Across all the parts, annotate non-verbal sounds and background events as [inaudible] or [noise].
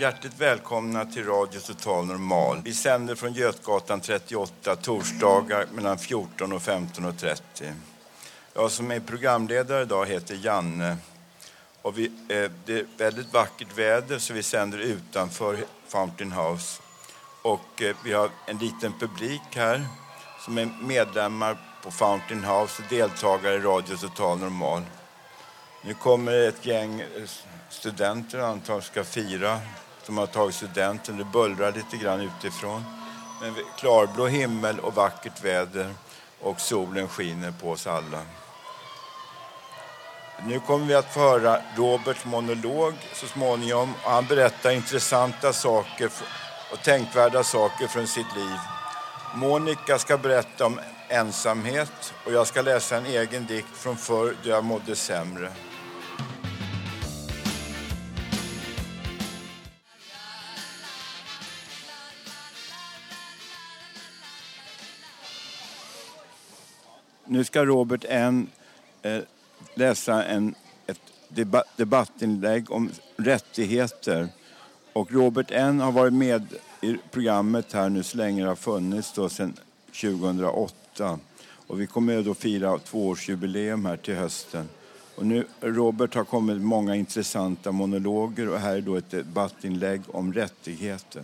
Hjärtligt välkomna till Radio Total Normal. Vi sänder från Götgatan 38 torsdagar mellan 14 och 15.30. Jag som är programledare idag heter Janne. Och vi, eh, det är väldigt vackert väder så vi sänder utanför Fountain House. Och eh, vi har en liten publik här som är medlemmar på Fountain House och deltagare i Radio Total Normal. Nu kommer ett gäng eh, studenter antagligen ska fira. De har tagit studenten. Det bullrar lite grann utifrån. Men klarblå himmel och vackert väder och solen skiner på oss alla. Nu kommer vi att få höra Roberts monolog så småningom. Han berättar intressanta saker och tänkvärda saker från sitt liv. Monica ska berätta om ensamhet och jag ska läsa en egen dikt från förr då jag mådde sämre. Nu ska Robert N eh, läsa en, ett debattinlägg om rättigheter. Och Robert N har varit med i programmet här nu så länge det har funnits, då, sedan 2008. Och vi kommer då fira tvåårsjubileum här till hösten. Och nu, Robert har kommit med många intressanta monologer och här är då ett debattinlägg om rättigheter.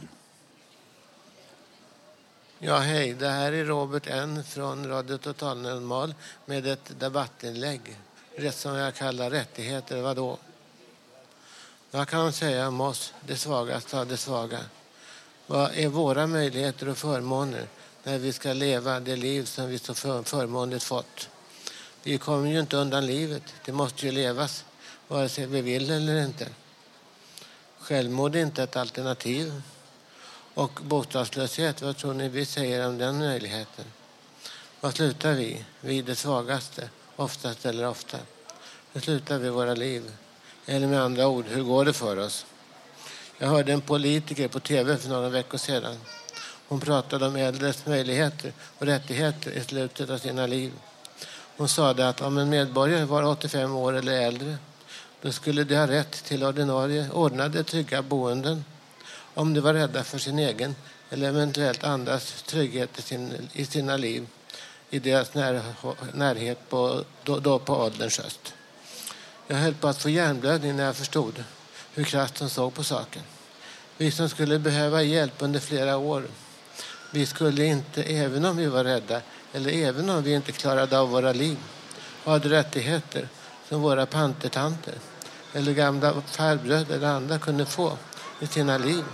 Ja, hej. Det här är Robert N från Radio Total Normal med ett debattinlägg. Rätt som jag kallar rättigheter. Vadå? Vad kan man säga om oss, det svagaste av det svaga? Vad är våra möjligheter och förmåner när vi ska leva det liv som vi så förmånligt fått? Vi kommer ju inte undan livet. Det måste ju levas, vare sig vi vill eller inte. Självmord är inte ett alternativ. Och bostadslöshet, vad tror ni vi säger om den möjligheten? Var slutar vi? Vi det svagaste, oftast eller ofta. Hur slutar vi våra liv? Eller med andra ord, hur går det för oss? Jag hörde en politiker på tv för några veckor sedan. Hon pratade om äldres möjligheter och rättigheter i slutet av sina liv. Hon sade att om en medborgare var 85 år eller äldre då skulle de ha rätt till ordinarie ordnade trygga boenden om de var rädda för sin egen eller eventuellt andras trygghet i, sin, i sina liv i deras när, närhet på, då, då på ålderns höst. Jag höll på att få hjärnblödning när jag förstod hur krasst hon såg på saken. Vi som skulle behöva hjälp under flera år, vi skulle inte, även om vi var rädda eller även om vi inte klarade av våra liv, ha rättigheter som våra pantertanter eller gamla farbröder eller andra kunde få i sina liv.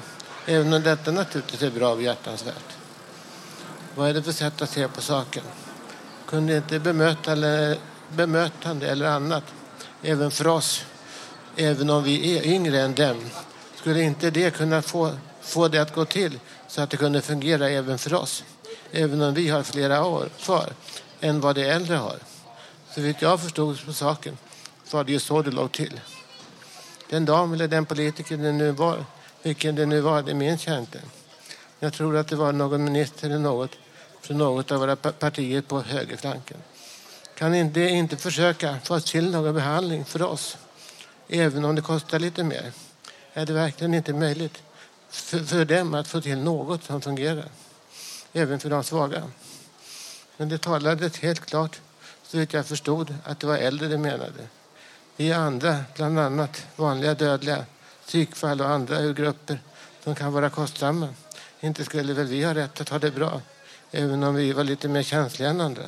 Även om detta naturligtvis är bra och hjärtansvärt. Vad är det för sätt att se på saken? Kunde inte bemöta eller, bemötande eller annat, även för oss, även om vi är yngre än dem, skulle inte det kunna få, få det att gå till så att det kunde fungera även för oss? Även om vi har flera år kvar än vad de äldre har. Så vitt jag förstod på saken så var det ju så det låg till. Den dam eller den politiker det nu var vilken det nu var, det minns jag inte. Jag tror att det var någon minister eller något från något av våra partier på högerflanken. Kan inte, inte försöka få till någon behandling för oss, även om det kostar lite mer? Är det verkligen inte möjligt för, för dem att få till något som fungerar? Även för de svaga. Men det talades helt klart, så vitt jag förstod, att det var äldre de menade. Vi andra, bland annat vanliga dödliga, psykfall och andra grupper som kan vara kostsamma. Inte skulle väl vi ha rätt att ha det bra, även om vi var lite mer känsliga än andra.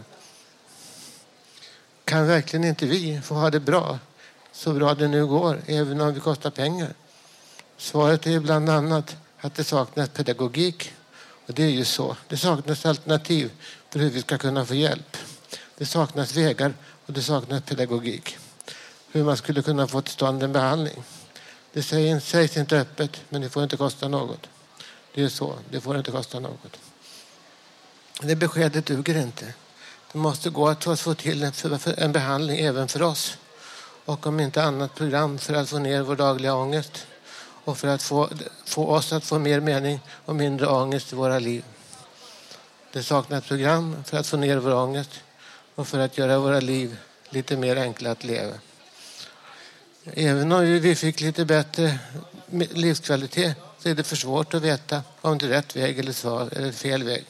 Kan verkligen inte vi få ha det bra, så bra det nu går, även om vi kostar pengar? Svaret är bland annat att det saknas pedagogik. Och det är ju så. Det saknas alternativ för hur vi ska kunna få hjälp. Det saknas vägar och det saknas pedagogik. Hur man skulle kunna få till stånd en behandling. Det sägs inte öppet, men det får inte kosta något. Det är så. Det får inte kosta något. Det beskedet duger inte. Det måste gå att få till en behandling även för oss. Och om inte annat program för att få ner vår dagliga ångest och för att få, få oss att få mer mening och mindre ångest i våra liv. Det saknas program för att få ner vår ångest och för att göra våra liv lite mer enkla att leva. Även om vi fick lite bättre livskvalitet så är det för svårt att veta om det är rätt väg eller, svar, eller fel väg.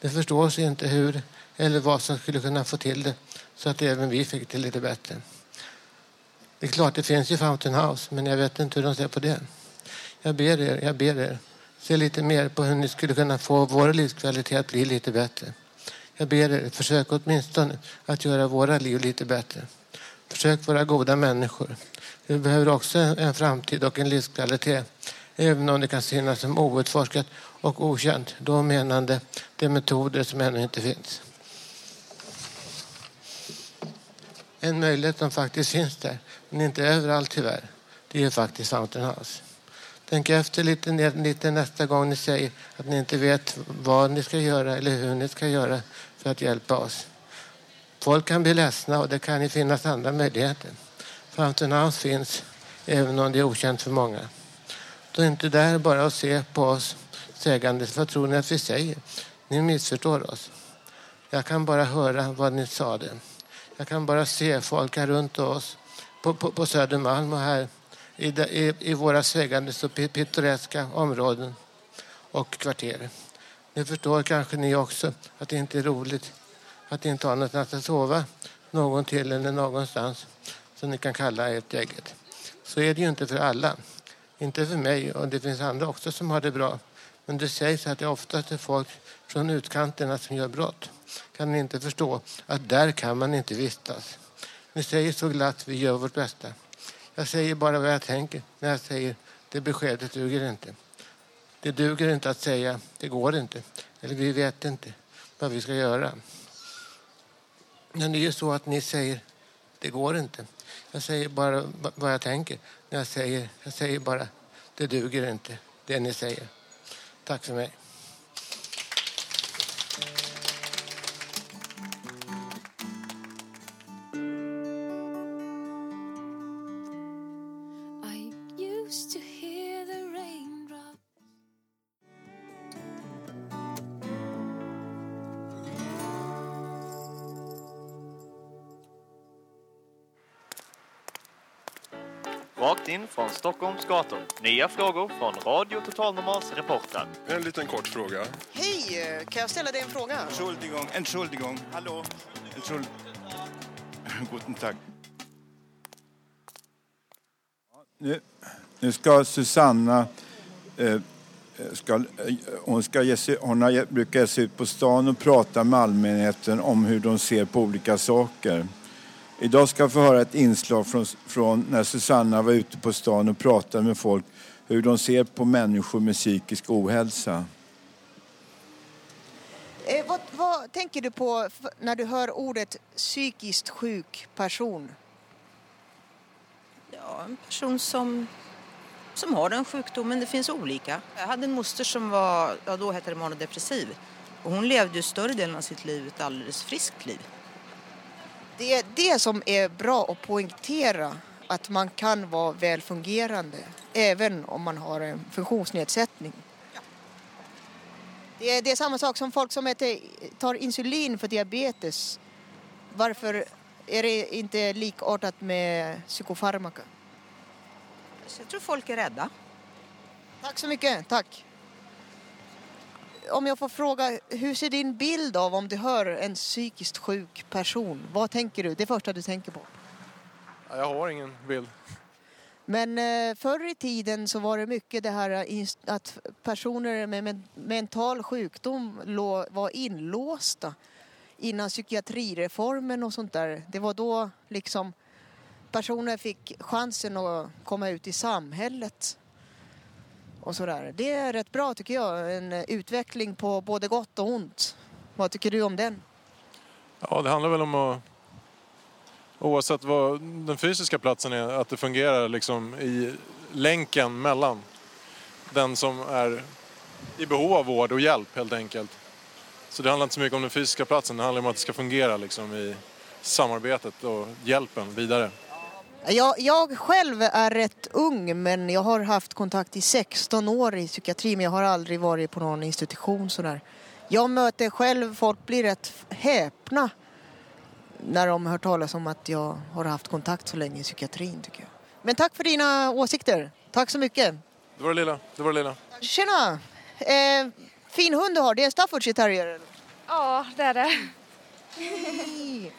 Det förstås inte hur eller vad som skulle kunna få till det så att även vi fick det lite bättre. Det är klart, det finns ju Fountain House, men jag vet inte hur de ser på det. Jag ber er, jag ber er, se lite mer på hur ni skulle kunna få vår livskvalitet att bli lite bättre. Jag ber er, försök åtminstone att göra våra liv lite bättre. Försök vara goda människor. Vi behöver också en framtid och en livskvalitet. Även om det kan synas som outforskat och okänt. Då menande de metoder som ännu inte finns. En möjlighet som faktiskt finns där, men inte överallt tyvärr, det är faktiskt Fountain House. Tänk efter lite, lite nästa gång ni säger att ni inte vet vad ni ska göra eller hur ni ska göra för att hjälpa oss. Folk kan bli ledsna och det kan ju finnas andra möjligheter. Fountain House finns även om det är okänt för många. Då är inte där bara att se på oss sägandes. Vad tror ni att vi säger? Ni missförstår oss. Jag kan bara höra vad ni sade. Jag kan bara se folk här runt oss på, på, på Södermalm och här i, i, i våra sväggande så pittoreska områden och kvarter. Ni förstår kanske ni också att det inte är roligt att inte ha någonstans att sova någon till eller någonstans som ni kan kalla ert eget. Så är det ju inte för alla. Inte för mig och det finns andra också som har det bra. Men det sägs att det oftast är folk från utkanterna som gör brott. Kan ni inte förstå att där kan man inte vistas? Ni säger så glatt vi gör vårt bästa. Jag säger bara vad jag tänker när jag säger det beskedet duger inte. Det duger inte att säga det går inte eller vi vet inte vad vi ska göra. Men det är ju så att ni säger det går inte. Jag säger bara vad jag tänker. Jag säger, jag säger bara det duger inte, det ni säger. Tack för mig. Från Stockholms gator. Nya frågor från Radio Total Normals reportrar. En liten kort fråga. Hej! Kan jag ställa dig en fråga? Entschuldigung, Entschuldigung. Hallå? Entschuld... Guten Tag. Nu, nu ska Susanna... Eh, ska, eh, hon, ska ge sig, hon har, brukar ge sig ut på stan och prata med allmänheten om hur de ser på olika saker. Idag ska vi få höra ett inslag från, från när Susanna var ute på stan och pratade med folk hur de ser på människor med psykisk ohälsa. Eh, vad, vad tänker du på när du hör ordet psykiskt sjuk person? Ja, en person som, som har den sjukdomen. Det finns olika. Jag hade en moster som var, ja då hette det manodepressiv. Och hon levde ju större delen av sitt liv ett alldeles friskt liv. Det är det som är bra att poängtera att man kan vara välfungerande även om man har en funktionsnedsättning. Det är, det är samma sak som folk som äter, tar insulin för diabetes. Varför är det inte likartat med psykofarmaka? Jag tror folk är rädda. Tack så mycket, tack. Om jag får fråga, hur ser din bild av om du hör en psykiskt sjuk person? Vad tänker du? Det första du tänker på? Ja, jag har ingen bild. Men eh, förr i tiden så var det mycket det här att personer med men- mental sjukdom var inlåsta innan psykiatrireformen och sånt där. Det var då liksom personer fick chansen att komma ut i samhället. Och sådär. Det är rätt bra tycker jag. En eh, utveckling på både gott och ont. Vad tycker du om den? Ja, det handlar väl om att oavsett vad den fysiska platsen är, att det fungerar liksom i länken mellan den som är i behov av vård och hjälp helt enkelt. Så det handlar inte så mycket om den fysiska platsen, det handlar om att det ska fungera liksom i samarbetet och hjälpen vidare. Jag, jag själv är rätt ung men jag har haft kontakt i 16 år i psykiatri men jag har aldrig varit på någon institution sådär. Jag möter själv, folk blir rätt häpna när de hör talas om att jag har haft kontakt så länge i psykiatrin tycker jag. Men tack för dina åsikter. Tack så mycket. Det var det lilla, det var det lilla. Tjena! Eh, fin hund du har, det är en Staffordshire terrier? Ja, det är det. Hej.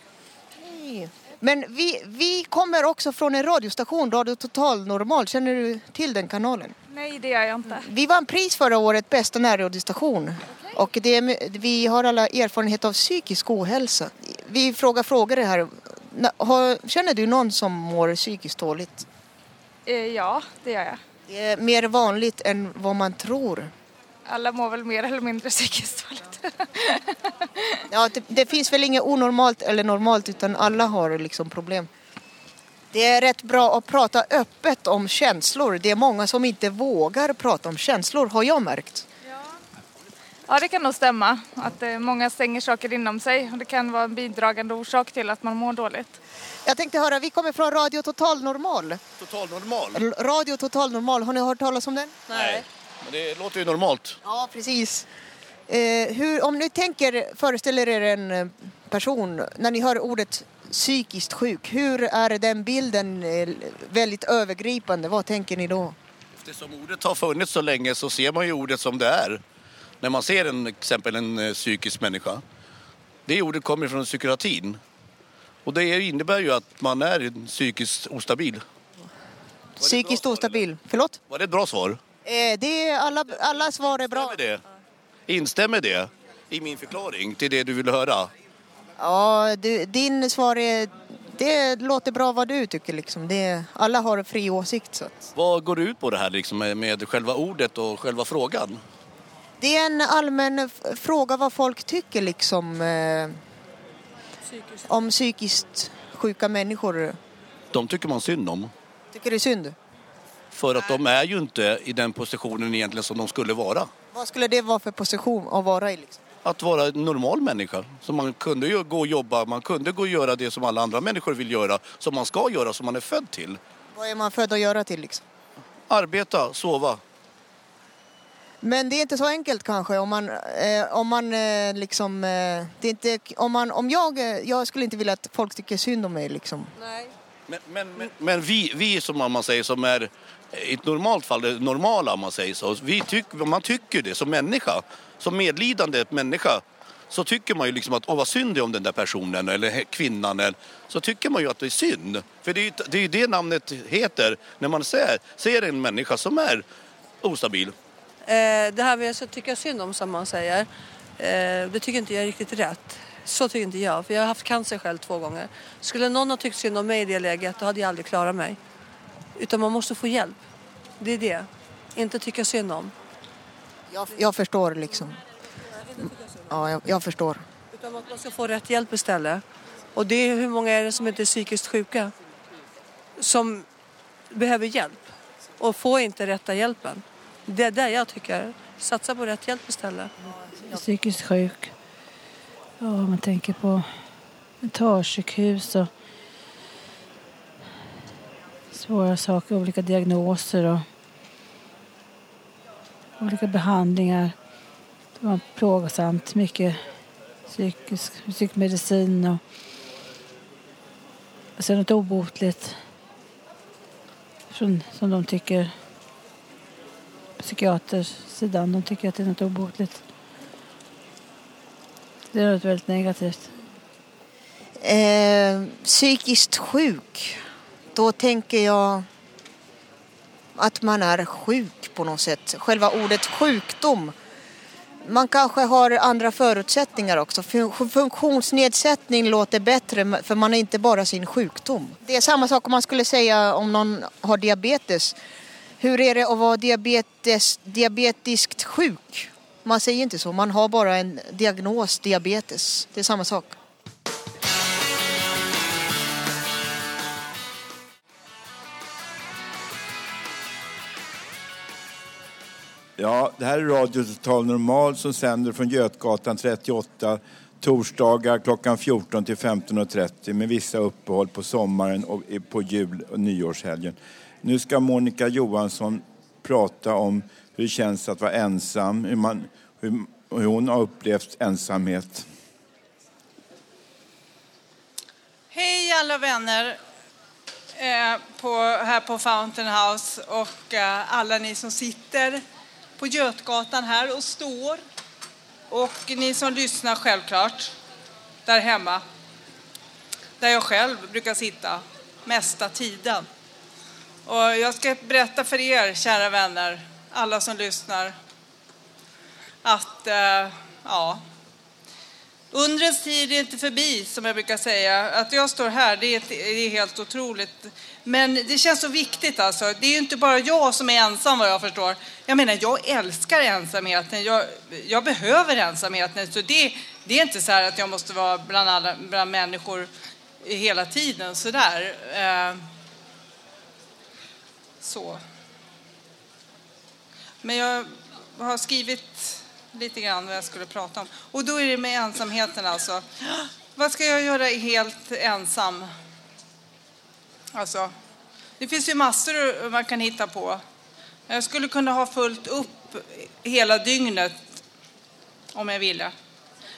Hej. Men vi, vi kommer också från en radiostation, Radio Total Normal. Känner du till den kanalen? Nej, det gör jag inte. Vi vann pris förra året, bästa närradiostation. Och det vi har alla erfarenhet av psykisk ohälsa. Vi frågar frågor här. Har- Känner du någon som mår psykiskt dåligt? Eh, ja, det gör jag. Det är mer vanligt än vad man tror. Alla mår väl mer eller mindre psykiskt dåligt. Ja, det, det finns väl inget onormalt eller normalt utan alla har liksom problem. Det är rätt bra att prata öppet om känslor. Det är många som inte vågar prata om känslor har jag märkt. Ja, det kan nog stämma att eh, många stänger saker inom sig och det kan vara en bidragande orsak till att man mår dåligt. Jag tänkte höra, vi kommer från Radio Total Normal. Total normal? Radio Total Normal, har ni hört talas om den? Nej. Men det låter ju normalt. Ja, precis. Eh, hur, om ni tänker, föreställer er en eh, person, när ni hör ordet psykiskt sjuk, hur är den bilden eh, väldigt övergripande? Vad tänker ni då? Eftersom ordet har funnits så länge så ser man ju ordet som det är. När man ser en, exempel en eh, psykisk människa. Det ordet kommer från psykiatrin. Och det innebär ju att man är psykiskt ostabil. Psykiskt ostabil. Förlåt? Var det ett bra svar? Eh, det är alla, alla svar är bra. Instämmer det? Instämmer det i min förklaring till det du vill höra? Ja, du, din svar är... Det låter bra vad du tycker liksom. Det, alla har fri åsikt. Så. att- Vad går det ut på det här liksom med, med själva ordet och själva frågan? Det är en allmän fråga vad folk tycker liksom. Eh, om psykiskt sjuka människor. De tycker man synd om. Tycker är synd? För att de är ju inte i den positionen egentligen som de skulle vara. Vad skulle det vara för position att vara i? Liksom? Att vara en normal människa. Så man kunde ju gå och jobba, man kunde gå och göra det som alla andra människor vill göra. Som man ska göra, som man är född till. Vad är man född att göra till liksom? Arbeta, sova. Men det är inte så enkelt kanske om man, eh, om man eh, liksom, eh, det är inte, om man, om jag, eh, jag skulle inte vilja att folk tycker synd om mig liksom. Men, men, men, men vi, vi som man säger som är i ett normalt fall, det normala om man säger så. Vi tyck, man tycker det som människa, som medlidande människa. Så tycker man ju liksom att åh vad synd det är om den där personen eller kvinnan. Eller, så tycker man ju att det är synd. För det är ju det, är det namnet heter när man ser, ser en människa som är ostabil. Eh, det här med att tycka synd om som man säger, eh, det tycker inte jag är riktigt rätt. Så tycker inte jag, för jag har haft cancer själv två gånger. Skulle någon ha tyckt synd om mig i det läget, då hade jag aldrig klarat mig. Utan man måste få hjälp. Det är det. Inte tycka synd om. Jag, jag förstår liksom. Ja, jag, jag förstår. Utan att man ska få rätt hjälp istället. Och det är hur många är det som inte är psykiskt sjuka? Som behöver hjälp och får inte rätta hjälpen. Det är där jag tycker. Satsa på rätt hjälp istället. psykiskt sjuk. Ja, man tänker på mentalsjukhus och svåra saker, olika diagnoser och olika behandlingar. Det var plågsamt, mycket psykisk, psykmedicin och, och sen något obotligt från, som de tycker Psykiatersidan de tycker att det är något obotligt. Det är något väldigt negativt. Eh, psykiskt sjuk, då tänker jag att man är sjuk på något sätt. Själva ordet sjukdom. Man kanske har andra förutsättningar också. Funktionsnedsättning låter bättre för man är inte bara sin sjukdom. Det är samma sak om man skulle säga om någon har diabetes. Hur är det att vara diabetes, diabetiskt sjuk? Man säger inte så, man har bara en diagnos diabetes. Det är samma sak. Ja, det här är Radio Total Normal som sänder från Götgatan 38 torsdagar klockan 14 till 15.30 med vissa uppehåll på sommaren och på jul och nyårshelgen. Nu ska Monica Johansson prata om hur det känns att vara ensam, hur, man, hur, hur hon har upplevt ensamhet. Hej alla vänner eh, på, här på Fountain House och eh, alla ni som sitter på Götgatan här och står. Och ni som lyssnar självklart där hemma. Där jag själv brukar sitta mesta tiden. Och jag ska berätta för er, kära vänner, alla som lyssnar, att eh, ja, Undrens tid är inte förbi, som jag brukar säga. Att jag står här, det är, det är helt otroligt. Men det känns så viktigt alltså. Det är ju inte bara jag som är ensam vad jag förstår. Jag menar, jag älskar ensamheten. Jag, jag behöver ensamheten. Så det, det är inte så här att jag måste vara bland, alla, bland människor hela tiden sådär. Eh, så. Men jag har skrivit lite grann vad jag skulle prata om. Och då är det med ensamheten alltså. Vad ska jag göra helt ensam? Alltså, det finns ju massor man kan hitta på. Jag skulle kunna ha fullt upp hela dygnet om jag ville.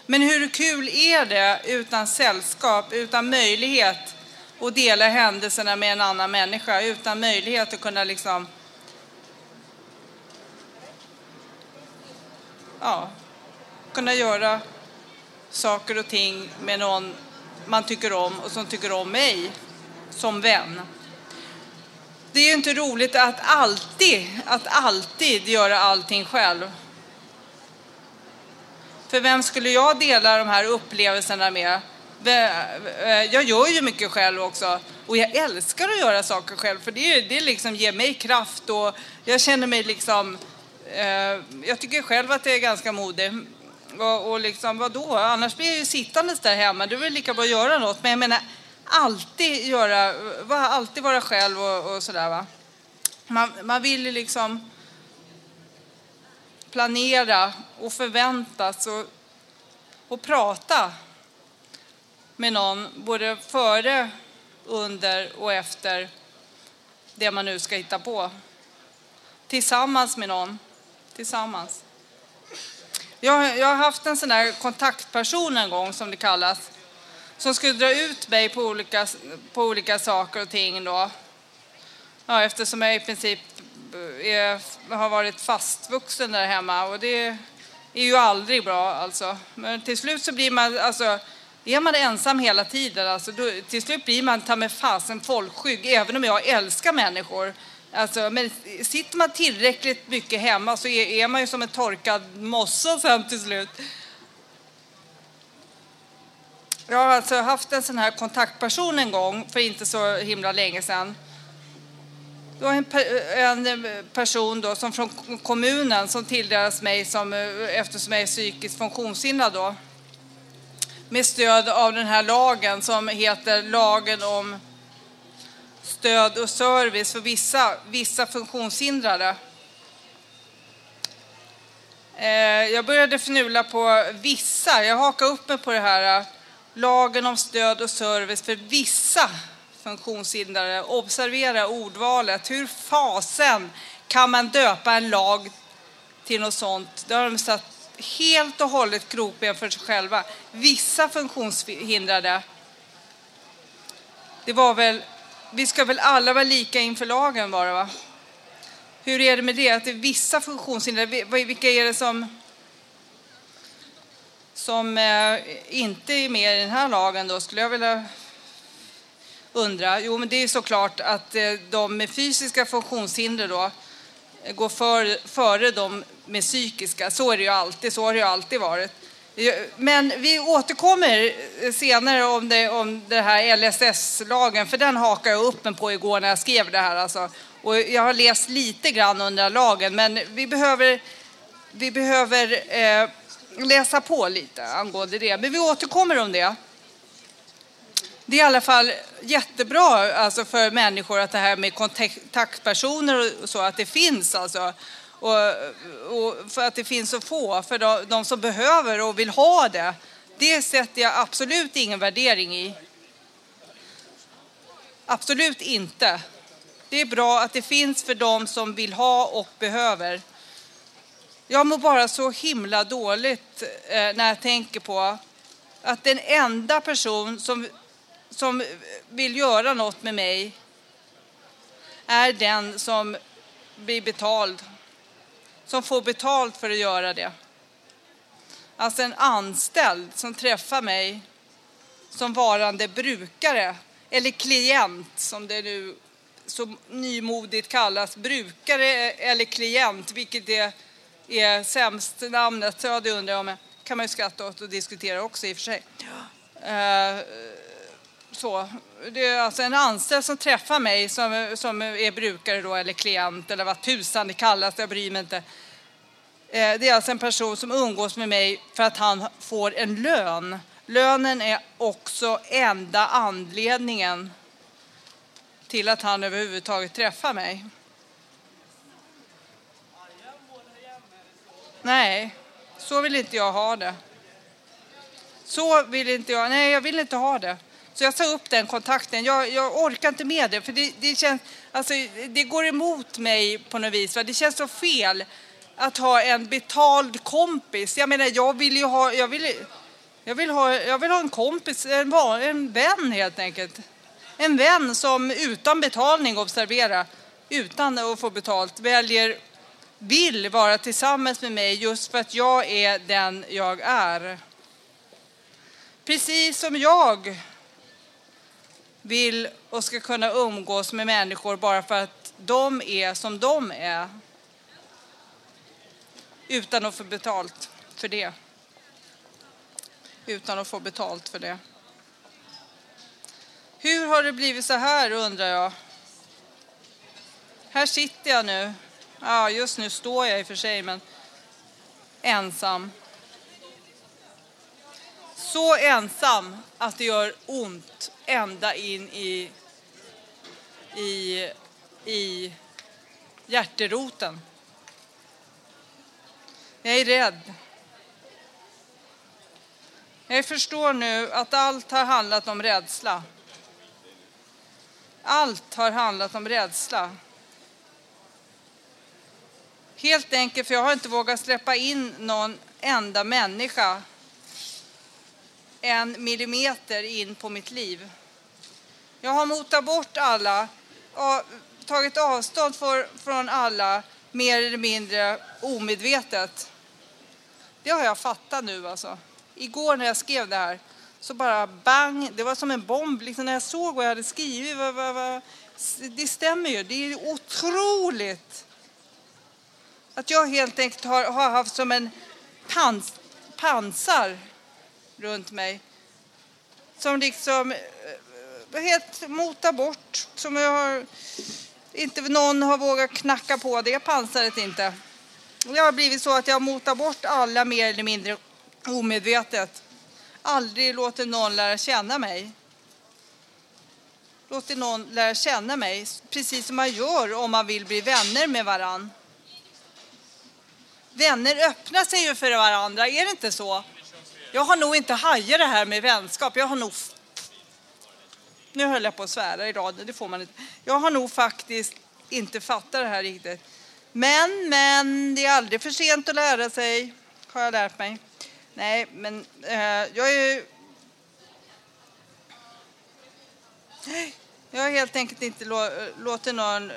Men hur kul är det utan sällskap, utan möjlighet att dela händelserna med en annan människa, utan möjlighet att kunna liksom ja, kunna göra saker och ting med någon man tycker om och som tycker om mig som vän. Det är ju inte roligt att alltid, att alltid göra allting själv. För vem skulle jag dela de här upplevelserna med? Jag gör ju mycket själv också och jag älskar att göra saker själv för det, det liksom ger mig kraft och jag känner mig liksom Eh, jag tycker själv att det är ganska modigt. Och, och liksom, vadå? Annars blir jag ju sittandes där hemma. Det är väl lika bra att göra något. Men jag menar, alltid göra, alltid vara själv och, och sådär va. Man, man vill ju liksom planera och förväntas och, och prata med någon både före, under och efter det man nu ska hitta på. Tillsammans med någon tillsammans. Jag, jag har haft en sån där kontaktperson en gång som det kallas. Som skulle dra ut mig på olika, på olika saker och ting då. Ja, eftersom jag i princip eh, är, har varit fastvuxen där hemma och det är ju aldrig bra alltså. Men till slut så blir man, alltså är man ensam hela tiden, alltså, då, till slut blir man ta med fasen folkskygg, även om jag älskar människor. Alltså, men sitter man tillräckligt mycket hemma så är, är man ju som en torkad mossa sen till slut. Jag har alltså haft en sån här kontaktperson en gång för inte så himla länge sedan. Det var en, en person då som från kommunen som tilldelades mig som, eftersom jag är psykiskt funktionshindrad då. Med stöd av den här lagen som heter lagen om stöd och service för vissa, vissa funktionshindrade. Eh, jag började fnula på vissa, jag hakade upp mig på det här eh, lagen om stöd och service för vissa funktionshindrade. Observera ordvalet. Hur fasen kan man döpa en lag till något sånt? Det har de satt helt och hållet gropen för sig själva. Vissa funktionshindrade. Det var väl vi ska väl alla vara lika inför lagen bara va? Hur är det med det? Att det är vissa funktionshindrade, vilka är det som, som eh, inte är med i den här lagen då? Skulle jag vilja undra? Jo, men det är såklart att eh, de med fysiska funktionshinder då eh, går för, före de med psykiska. Så är det ju alltid, så har det ju alltid varit. Men vi återkommer senare om det, om det här LSS-lagen, för den hakade jag upp mig på igår när jag skrev det här. Alltså. Och jag har läst lite grann under lagen, men vi behöver, vi behöver eh, läsa på lite angående det. Men vi återkommer om det. Det är i alla fall jättebra alltså för människor att det här med kontaktpersoner och så, att det finns alltså. Och, och för att det finns så få, för de, de, som behöver och vill ha det. Det sätter jag absolut ingen värdering i. Absolut inte. Det är bra att det finns för de som vill ha och behöver. Jag mår bara så himla dåligt eh, när jag tänker på att den enda person som, som vill göra något med mig är den som blir betald, som får betalt för att göra det. Alltså en anställd som träffar mig som varande brukare eller klient som det nu så nymodigt kallas, brukare eller klient, vilket är är sämst namnet. Ja, det undrar jag om. kan man ju skratta åt och diskutera också i och för sig. Så. Det är alltså en anställd som träffar mig som, som är brukare då, eller klient eller vad tusan det kallas, jag bryr mig inte. Eh, det är alltså en person som umgås med mig för att han får en lön. Lönen är också enda anledningen till att han överhuvudtaget träffar mig. Nej, så vill inte jag ha det. Så vill inte jag, nej jag vill inte ha det. Så jag sa upp den kontakten. Jag, jag orkar inte med det, för det, det, känns, alltså, det går emot mig på något vis. Va? Det känns så fel att ha en betald kompis. Jag menar, jag vill ju ha, jag vill, jag vill ha, jag vill ha en kompis, en, en vän helt enkelt. En vän som utan betalning, observera, utan att få betalt, väljer vill vara tillsammans med mig just för att jag är den jag är. Precis som jag vill och ska kunna umgås med människor bara för att de är som de är. Utan att få betalt för det. Utan att få betalt för det. Hur har det blivit så här undrar jag? Här sitter jag nu Ja, just nu står jag i och för sig, men ensam. Så ensam att det gör ont ända in i, i, i hjärteroten. Jag är rädd. Jag förstår nu att allt har handlat om rädsla. Allt har handlat om rädsla. Helt enkelt för jag har inte vågat släppa in någon enda människa en millimeter in på mitt liv. Jag har motat bort alla tagit avstånd för, från alla mer eller mindre omedvetet. Det har jag fattat nu alltså. Igår när jag skrev det här så bara bang, det var som en bomb. Liksom när jag såg vad jag hade skrivit, Va, va, va. det stämmer ju. Det är otroligt att jag helt enkelt har, har haft som en pans, pansar runt mig. Som liksom eh, eh, helt motar bort. Som jag har, inte någon har vågat knacka på det pansaret inte. Det har blivit så att jag motar bort alla mer eller mindre omedvetet. Aldrig låter någon lära känna mig. Låter någon lära känna mig, precis som man gör om man vill bli vänner med varann. Vänner öppnar sig ju för varandra, är det inte så? Jag har nog inte hajat det här med vänskap. Jag har nog... Nu höll jag på att svära i radion, det får man inte. Jag har nog faktiskt inte fattat det här riktigt. Men, men, det är aldrig för sent att lära sig, har jag lärt mig. Nej, men eh, jag är Jag har helt enkelt inte låtit någon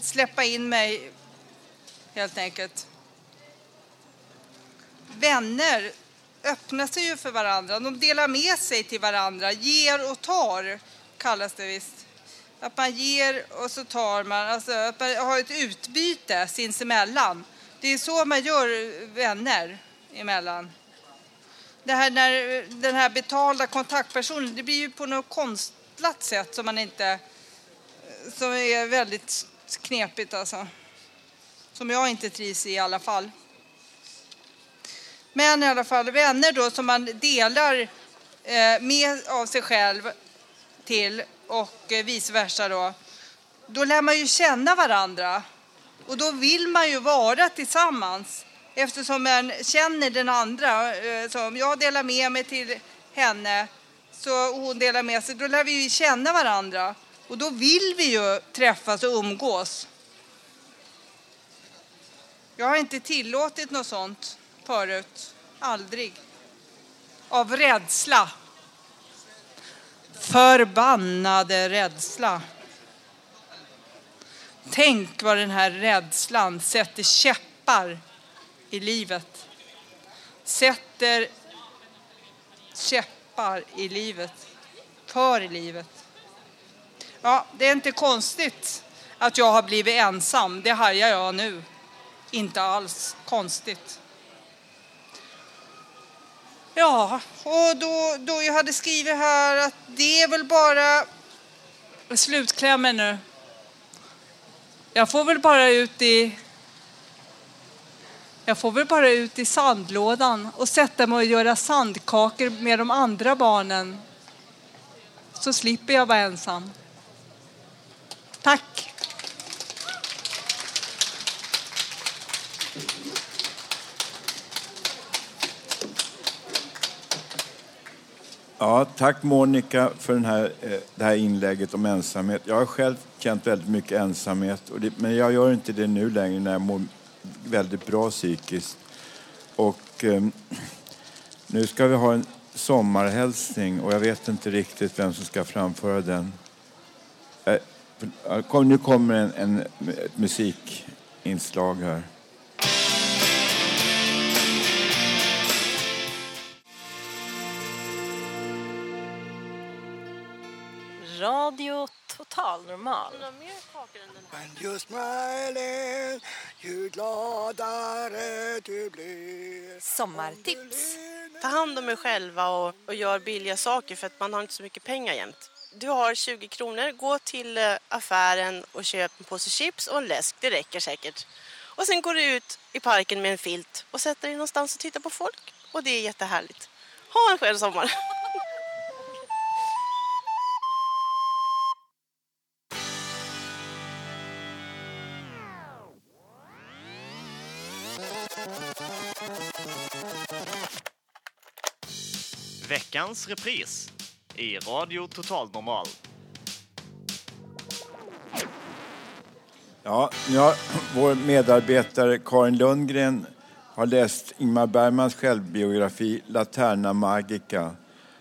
släppa in mig helt enkelt. Vänner öppnar sig ju för varandra. De delar med sig till varandra. Ger och tar kallas det visst. Att man ger och så tar man, alltså att man har ett utbyte sinsemellan. Det är så man gör vänner emellan. Det här när den här betalda kontaktpersonen, det blir ju på något konstlat sätt som man inte, som är väldigt knepigt alltså. Som jag inte trivs i i alla fall. Men i alla fall vänner då som man delar eh, med av sig själv till och eh, vice versa då. Då lär man ju känna varandra och då vill man ju vara tillsammans eftersom man känner den andra. Eh, så om jag delar med mig till henne så hon delar med sig, då lär vi ju känna varandra och då vill vi ju träffas och umgås. Jag har inte tillåtit något sånt förut. Aldrig. Av rädsla. Förbannade rädsla. Tänk vad den här rädslan sätter käppar i livet. Sätter käppar i livet. För i livet. Ja, det är inte konstigt att jag har blivit ensam. Det hajar jag nu. Inte alls konstigt. Ja, och då, då jag hade skrivit här att det är väl bara slutklämmen nu. Jag får väl bara ut i jag får väl bara ut i sandlådan och sätta mig och göra sandkakor med de andra barnen. Så slipper jag vara ensam. Tack! Ja, tack Monica för den här, eh, det här inlägget om ensamhet. Jag har själv känt väldigt mycket ensamhet, och det, men jag gör inte det nu längre när jag mår väldigt bra psykiskt. Och eh, nu ska vi ha en sommarhälsning och jag vet inte riktigt vem som ska framföra den. Eh, nu kommer en, en, ett musikinslag här. Radio Total Normal. When you're smiling, ju gladare du blir. Sommartips. Ta hand om er själva och, och gör billiga saker för att man har inte så mycket pengar jämt. Du har 20 kronor, gå till eh, affären och köp en påse chips och en läsk. Det räcker säkert. Och sen går du ut i parken med en filt och sätter dig någonstans och tittar på folk. Och det är jättehärligt. Ha en skön sommar! Veckans repris i Radio Total Normal. Ja, nu har vår medarbetare Karin Lundgren har läst Ingmar Bergmans självbiografi Laterna Magica.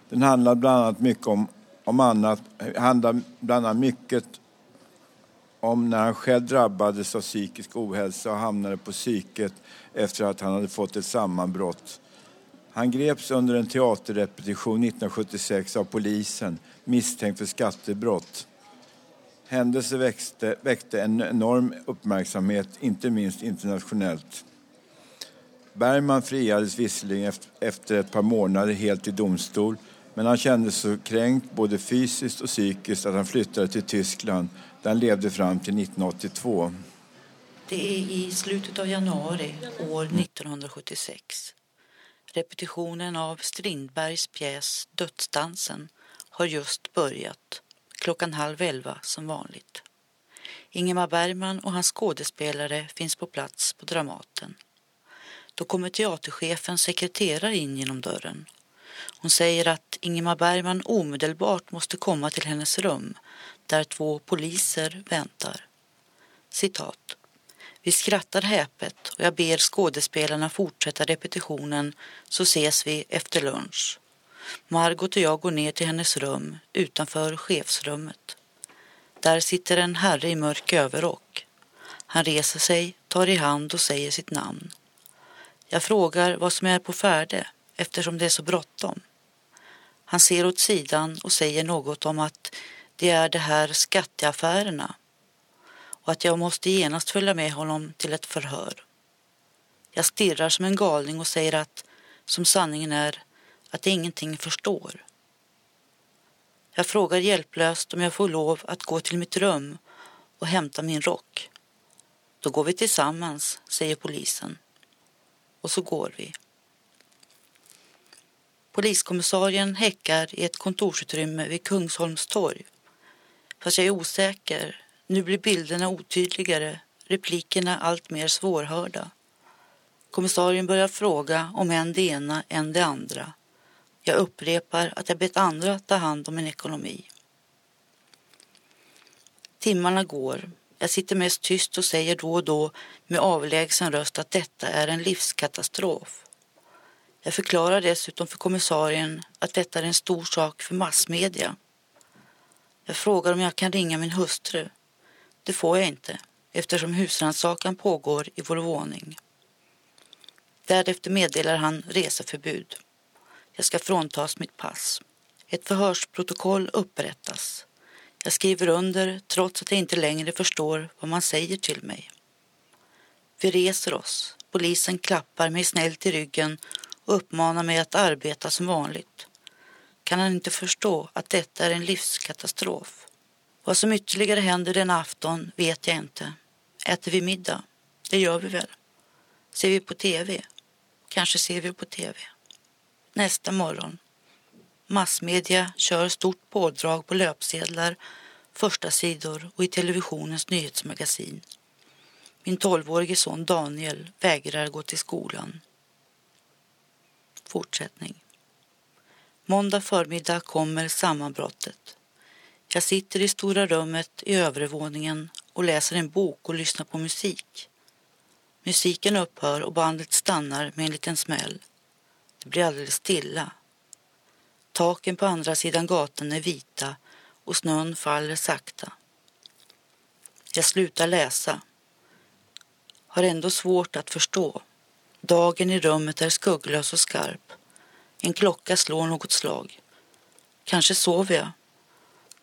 Den handlar bland annat mycket om, om annat, handlar bland annat mycket om när han själv drabbades av psykisk ohälsa och hamnade på psyket efter att han hade fått ett sammanbrott. Han greps under en teaterrepetition 1976 av polisen misstänkt för skattebrott. Händelsen växte, väckte en enorm uppmärksamhet, inte minst internationellt. Bergman friades visserligen efter ett par månader helt i domstol men han kände sig så kränkt både fysiskt och psykiskt att han flyttade till Tyskland där han levde fram till 1982. Det är i slutet av januari år 1976. Repetitionen av Strindbergs pjäs Dödsdansen har just börjat, klockan halv elva som vanligt. Ingemar Bergman och hans skådespelare finns på plats på Dramaten. Då kommer teaterchefens sekreterare in genom dörren. Hon säger att Ingemar Bergman omedelbart måste komma till hennes rum där två poliser väntar. Citat. Vi skrattar häpet och jag ber skådespelarna fortsätta repetitionen så ses vi efter lunch. Margot och jag går ner till hennes rum utanför chefsrummet. Där sitter en herre i mörk överrock. Han reser sig, tar i hand och säger sitt namn. Jag frågar vad som är på färde. eftersom det är så bråttom. Han ser åt sidan och säger något om att det är de här skatteaffärerna och att jag måste genast följa med honom till ett förhör. Jag stirrar som en galning och säger att, som sanningen är, att jag ingenting förstår. Jag frågar hjälplöst om jag får lov att gå till mitt rum och hämta min rock. Då går vi tillsammans, säger polisen. Och så går vi. Poliskommissarien häckar i ett kontorsutrymme vid Kungsholms torg. Fast jag är osäker. Nu blir bilderna otydligare, replikerna allt mer svårhörda. Kommissarien börjar fråga om än det ena, än det andra. Jag upprepar att jag bett andra ta hand om min ekonomi. Timmarna går. Jag sitter mest tyst och säger då och då med avlägsen röst att detta är en livskatastrof. Jag förklarar dessutom för kommissarien att detta är en stor sak för massmedia. Jag frågar om jag kan ringa min hustru. Det får jag inte eftersom husrannsakan pågår i vår våning. Därefter meddelar han reseförbud. Jag ska fråntas mitt pass. Ett förhörsprotokoll upprättas. Jag skriver under trots att jag inte längre förstår vad man säger till mig. Vi reser oss. Polisen klappar mig snällt i ryggen och uppmanar mig att arbeta som vanligt. Kan han inte förstå att detta är en livskatastrof? Vad som ytterligare händer den afton vet jag inte. Äter vi middag? Det gör vi väl. Ser vi på TV? Kanske ser vi på TV. Nästa morgon. Massmedia kör stort pådrag på löpsedlar, första sidor och i televisionens nyhetsmagasin. Min tolvårige son Daniel vägrar gå till skolan. Fortsättning. Måndag förmiddag kommer sammanbrottet. Jag sitter i stora rummet i övervåningen och läser en bok och lyssnar på musik. Musiken upphör och bandet stannar med en liten smäll. Det blir alldeles stilla. Taken på andra sidan gatan är vita och snön faller sakta. Jag slutar läsa. Har ändå svårt att förstå. Dagen i rummet är skugglös och skarp. En klocka slår något slag. Kanske sover jag.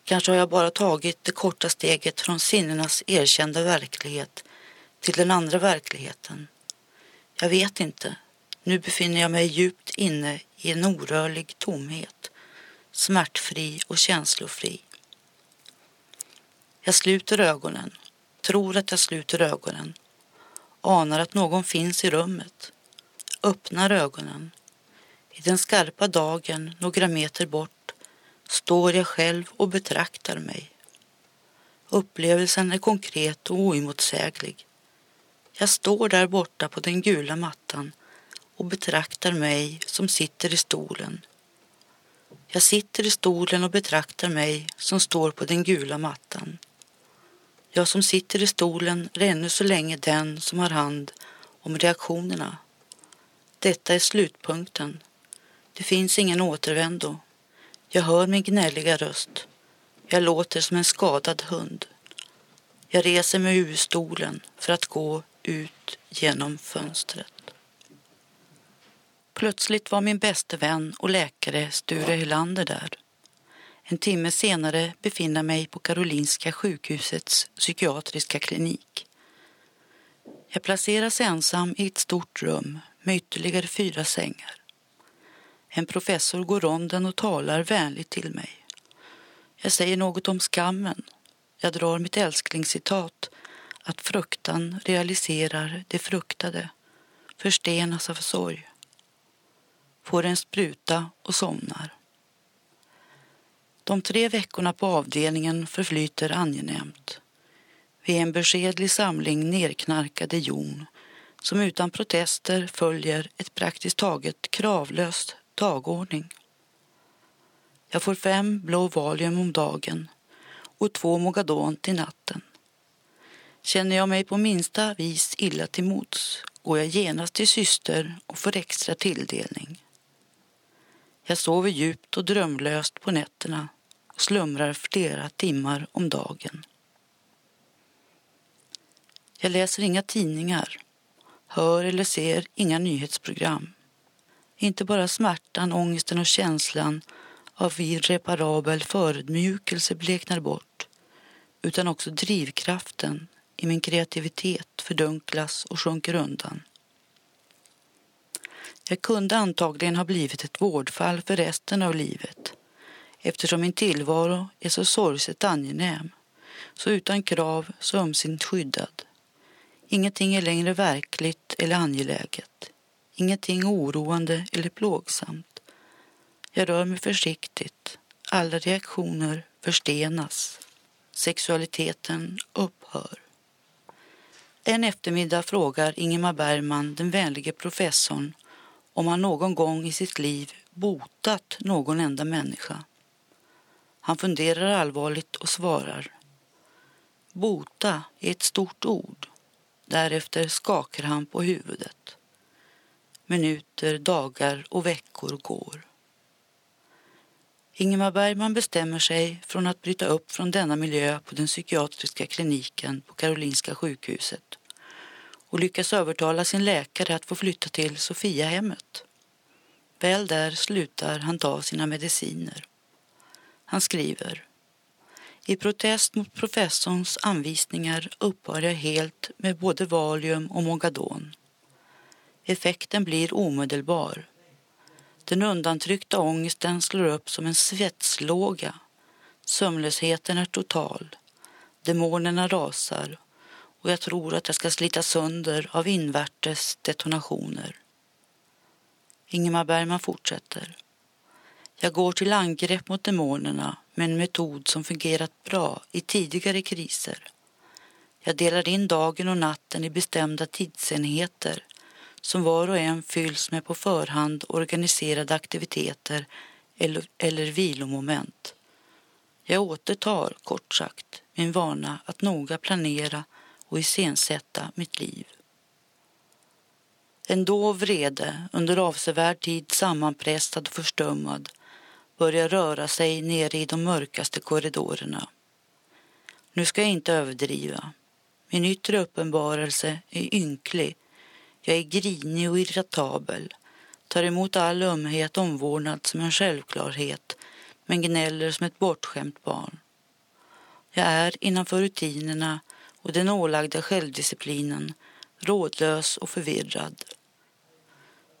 Kanske har jag bara tagit det korta steget från sinnenas erkända verklighet till den andra verkligheten. Jag vet inte. Nu befinner jag mig djupt inne i en orörlig tomhet, smärtfri och känslofri. Jag sluter ögonen, tror att jag sluter ögonen, anar att någon finns i rummet, öppnar ögonen. I den skarpa dagen några meter bort står jag själv och betraktar mig. Upplevelsen är konkret och oemotsäglig. Jag står där borta på den gula mattan och betraktar mig som sitter i stolen. Jag sitter i stolen och betraktar mig som står på den gula mattan. Jag som sitter i stolen är ännu så länge den som har hand om reaktionerna. Detta är slutpunkten. Det finns ingen återvändo. Jag hör min gnälliga röst. Jag låter som en skadad hund. Jag reser mig ur stolen för att gå ut genom fönstret. Plötsligt var min bäste vän och läkare Sture Hylander där. En timme senare befinner jag mig på Karolinska sjukhusets psykiatriska klinik. Jag placeras ensam i ett stort rum med ytterligare fyra sängar. En professor går ronden och talar vänligt till mig. Jag säger något om skammen. Jag drar mitt älsklingscitat att fruktan realiserar det fruktade, förstenas av sorg. Får en spruta och somnar. De tre veckorna på avdelningen förflyter angenämt. Vi är en beskedlig samling nerknarkade jon som utan protester följer ett praktiskt taget kravlöst dagordning. Jag får fem blå Valium om dagen och två Mogadon till natten. Känner jag mig på minsta vis illa till mots går jag genast till syster och får extra tilldelning. Jag sover djupt och drömlöst på nätterna och slumrar flera timmar om dagen. Jag läser inga tidningar, hör eller ser inga nyhetsprogram. Inte bara smärtan, ångesten och känslan av irreparabel förödmjukelse bleknar bort utan också drivkraften i min kreativitet fördunklas och sjunker undan. Jag kunde antagligen ha blivit ett vårdfall för resten av livet eftersom min tillvaro är så sorgset angenäm, så utan krav, så ömsint skyddad. Ingenting är längre verkligt eller angeläget. Ingenting oroande eller plågsamt. Jag rör mig försiktigt. Alla reaktioner förstenas. Sexualiteten upphör. En eftermiddag frågar Ingemar Bergman den vänlige professorn om han någon gång i sitt liv botat någon enda människa. Han funderar allvarligt och svarar. Bota är ett stort ord. Därefter skakar han på huvudet. Minuter, dagar och veckor går. Ingemar Bergman bestämmer sig från att bryta upp från denna miljö på den psykiatriska kliniken på Karolinska sjukhuset och lyckas övertala sin läkare att få flytta till Sofiahemmet. Väl där slutar han ta sina mediciner. Han skriver i protest mot professorns anvisningar upphör jag helt med både Valium och Mogadon. Effekten blir omedelbar. Den undantryckta ångesten slår upp som en svetslåga. Sömnlösheten är total. Demonerna rasar och jag tror att jag ska slita sönder av invärtes detonationer. Ingemar Bergman fortsätter. Jag går till angrepp mot demonerna med en metod som fungerat bra i tidigare kriser. Jag delar in dagen och natten i bestämda tidsenheter som var och en fylls med på förhand organiserade aktiviteter eller, eller vilomoment. Jag återtar, kort sagt, min vana att noga planera och iscensätta mitt liv. En dov vrede, under avsevärd tid sammanpressad och förstummad, börjar röra sig nere i de mörkaste korridorerna. Nu ska jag inte överdriva. Min yttre uppenbarelse är ynklig. Jag är grinig och irritabel, tar emot all ömhet och omvårdnad som en självklarhet men gnäller som ett bortskämt barn. Jag är innanför rutinerna och den ålagda självdisciplinen rådlös och förvirrad.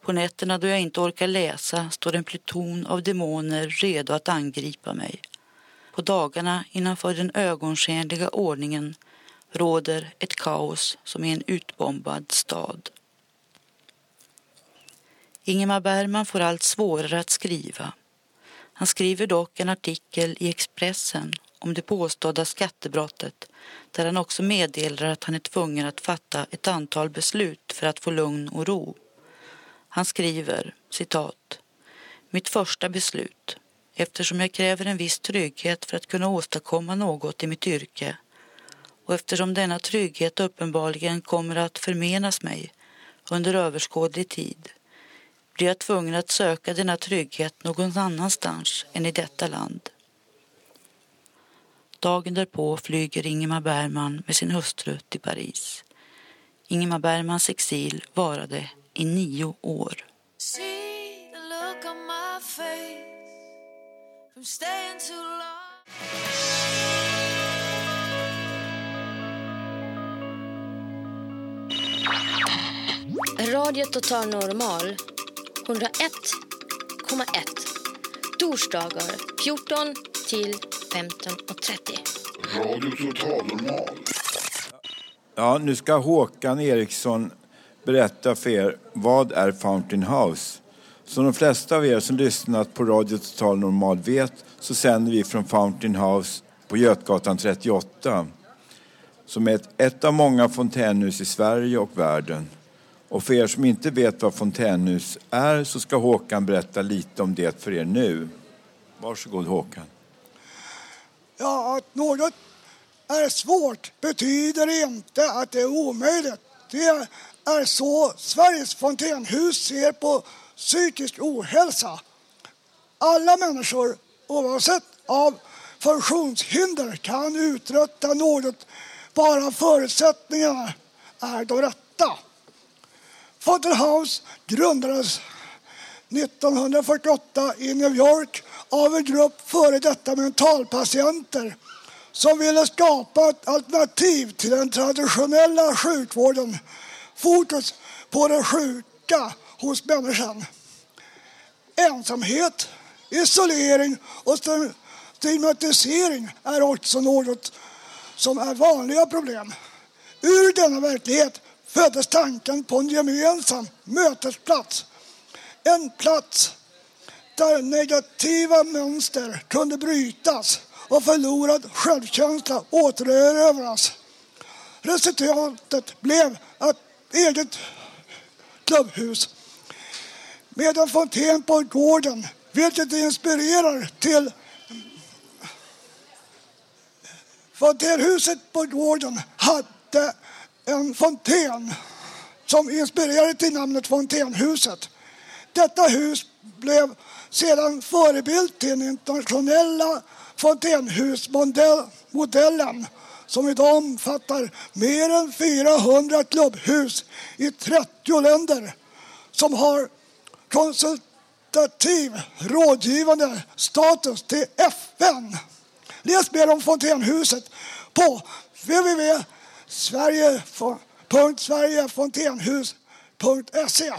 På nätterna då jag inte orkar läsa står en pluton av demoner redo att angripa mig. På dagarna innanför den ögonskenliga ordningen råder ett kaos som är en utbombad stad. Ingemar Bergman får allt svårare att skriva. Han skriver dock en artikel i Expressen om det påstådda skattebrottet där han också meddelar att han är tvungen att fatta ett antal beslut för att få lugn och ro. Han skriver, citat, Mitt första beslut, eftersom jag kräver en viss trygghet för att kunna åstadkomma något i mitt yrke och eftersom denna trygghet uppenbarligen kommer att förmenas mig under överskådlig tid blir jag tvungen att söka denna trygghet någon annanstans än i detta land. Dagen därpå flyger Ingemar Bergman med sin hustru till Paris. Ingemar Bergmans exil varade i nio år. Radio Total Normal 101,1 Torsdagar 14 till 15.30 Radio Total Normal Ja, nu ska Håkan Eriksson berätta för er vad är Fountain House. Som de flesta av er som lyssnat på Radio Total Normal vet så sänder vi från Fountain House på Götgatan 38 som är ett, ett av många fontänhus i Sverige och världen. Och för er som inte vet vad fontänhus är så ska Håkan berätta lite om det för er nu. Varsågod Håkan. Ja, att något är svårt betyder inte att det är omöjligt. Det är så Sveriges fontänhus ser på psykisk ohälsa. Alla människor, oavsett av funktionshinder, kan uträtta något bara förutsättningarna är de rätta. Fountain House grundades 1948 i New York av en grupp före detta mentalpatienter som ville skapa ett alternativ till den traditionella sjukvården. Fokus på det sjuka hos människan. Ensamhet, isolering och stigmatisering är också något som är vanliga problem. Ur denna verklighet föddes tanken på en gemensam mötesplats. En plats där negativa mönster kunde brytas och förlorad självkänsla återerövras. Resultatet blev ett eget klubbhus med en fontän på gården vilket inspirerar till Fontänhuset på gården hade en fontän som inspirerade till namnet Fontänhuset. Detta hus blev sedan förebild till den internationella fontänhusmodellen som idag omfattar mer än 400 klubbhus i 30 länder som har konsultativ rådgivande status till FN. Läs mer om Fontänhuset på sverige.sverigefontenhus.se.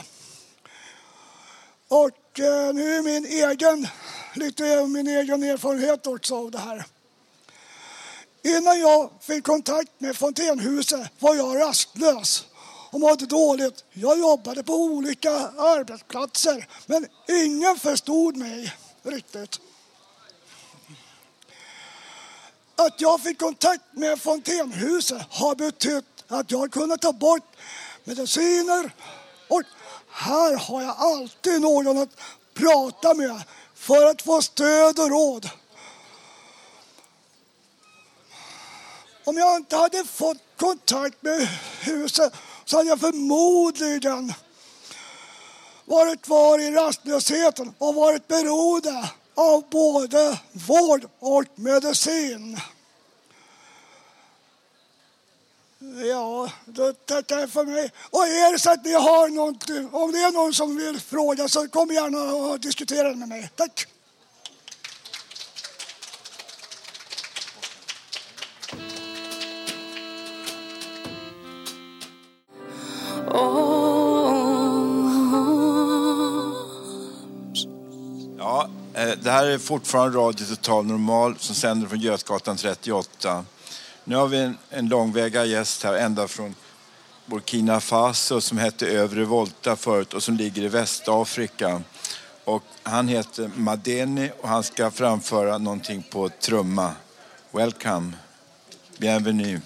Och eh, nu är min egen, lite min egen erfarenhet också av det här. Innan jag fick kontakt med Fontänhuset var jag rastlös och mådde dåligt. Jag jobbade på olika arbetsplatser men ingen förstod mig riktigt. Att jag fick kontakt med Fontänhuset har betytt att jag kunnat ta bort mediciner och här har jag alltid någon att prata med för att få stöd och råd. Om jag inte hade fått kontakt med huset så hade jag förmodligen varit kvar i rastlösheten och varit beroende av både vård och medicin. Ja, då tackar jag för mig. Och är det så att ni har någonting, om det är någon som vill fråga så kom gärna och diskutera med mig. Tack! Det här är fortfarande Radio Total Normal som sänder från Götgatan 38. Nu har vi en, en långväga gäst här ända från Burkina Faso som hette Övre Volta förut och som ligger i Västafrika. Och han heter Madeni och han ska framföra någonting på trumma. Welcome. Bienvenue.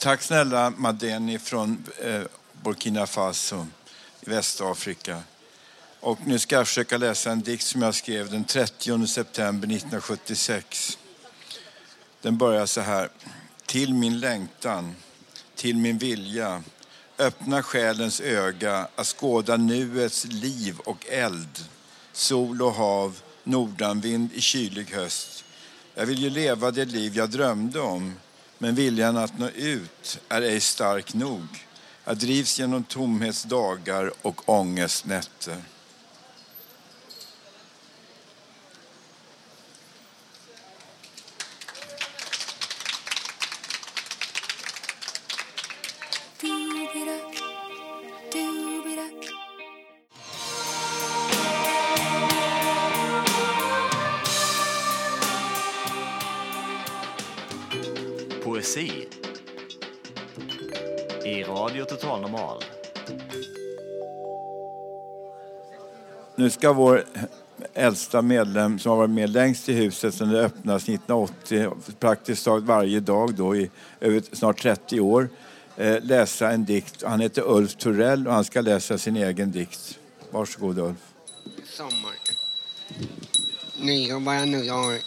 Tack snälla Madeni från eh, Burkina Faso i Västafrika. Och nu ska jag försöka läsa en dikt som jag skrev den 30 september 1976. Den börjar så här. Till min längtan, till min vilja, öppna själens öga att skåda nuets liv och eld, sol och hav, nordanvind i kylig höst. Jag vill ju leva det liv jag drömde om, men viljan att nå ut är ej stark nog. Jag drivs genom tomhetsdagar och ångestnätter. Poesi i Radio Total Normal. Nu ska vår äldsta medlem som har varit med längst i huset sedan det öppnades 1980, praktiskt taget varje dag då i över snart 30 år, eh, läsa en dikt. Han heter Ulf Turell och han ska läsa sin egen dikt. Varsågod Ulf. sommar. Nu jobbar jag nu. Jag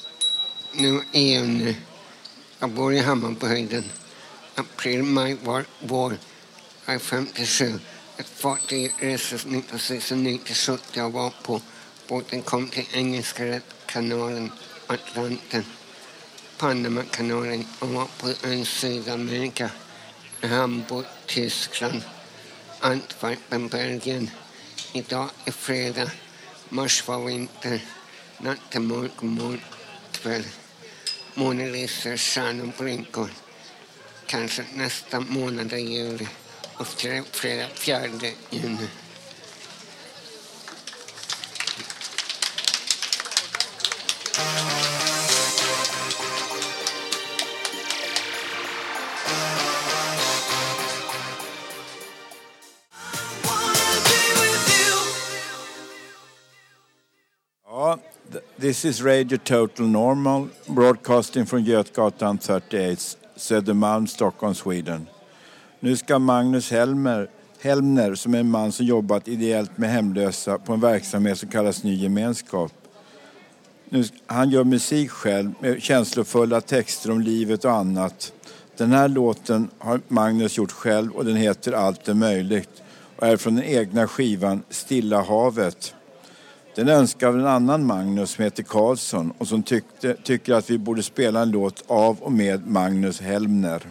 nu är en, jag bor i Hammarbyhöjden. April, maj, var, vår. Jag är 57. Ett fartyg reses 1969 till 70 jag var på. Båten kom till Engelska kanalen, Atlanten, Panamakanalen och var på ön Sydamerika. Hamburg, Tyskland, Antwerpen, Belgien. Idag är fredag, mars var vinter, natt till mörk, mörk kväll. Mona Lisa, stjärnor blinkar. Kanske nästa månad i juli och fredag fjärde juni. This is Radio Total Normal broadcasting from Götgatan 38, Södermalm, Stockholm, Sweden. Nu ska Magnus Helmer, Helmner, som är en man som jobbat ideellt med hemlösa på en verksamhet som kallas Ny Gemenskap. Nu, han gör musik själv med känslofulla texter om livet och annat. Den här låten har Magnus gjort själv och den heter Allt är möjligt och är från den egna skivan Stilla havet. Den önskar av en annan Magnus som heter Karlsson och som tyckte, tycker att vi borde spela en låt av och med Magnus Helmner.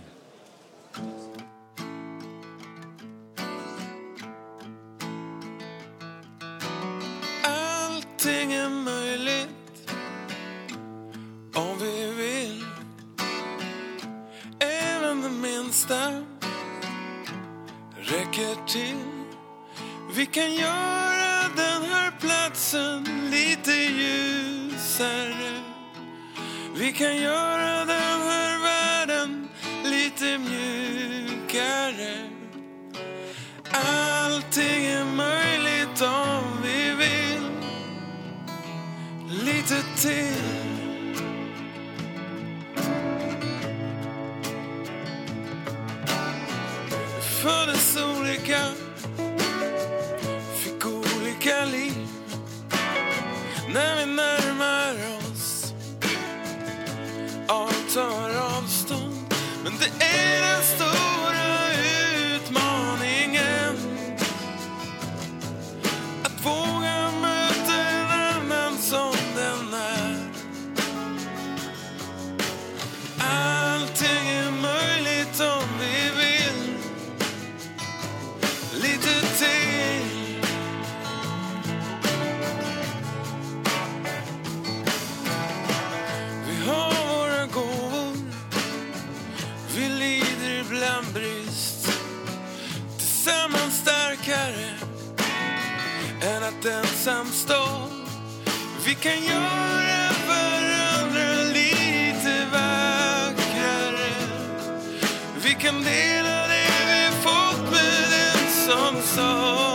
Ensam stå. Vi kan göra varandra lite vackrare. Vi kan dela det vi fått med den som sa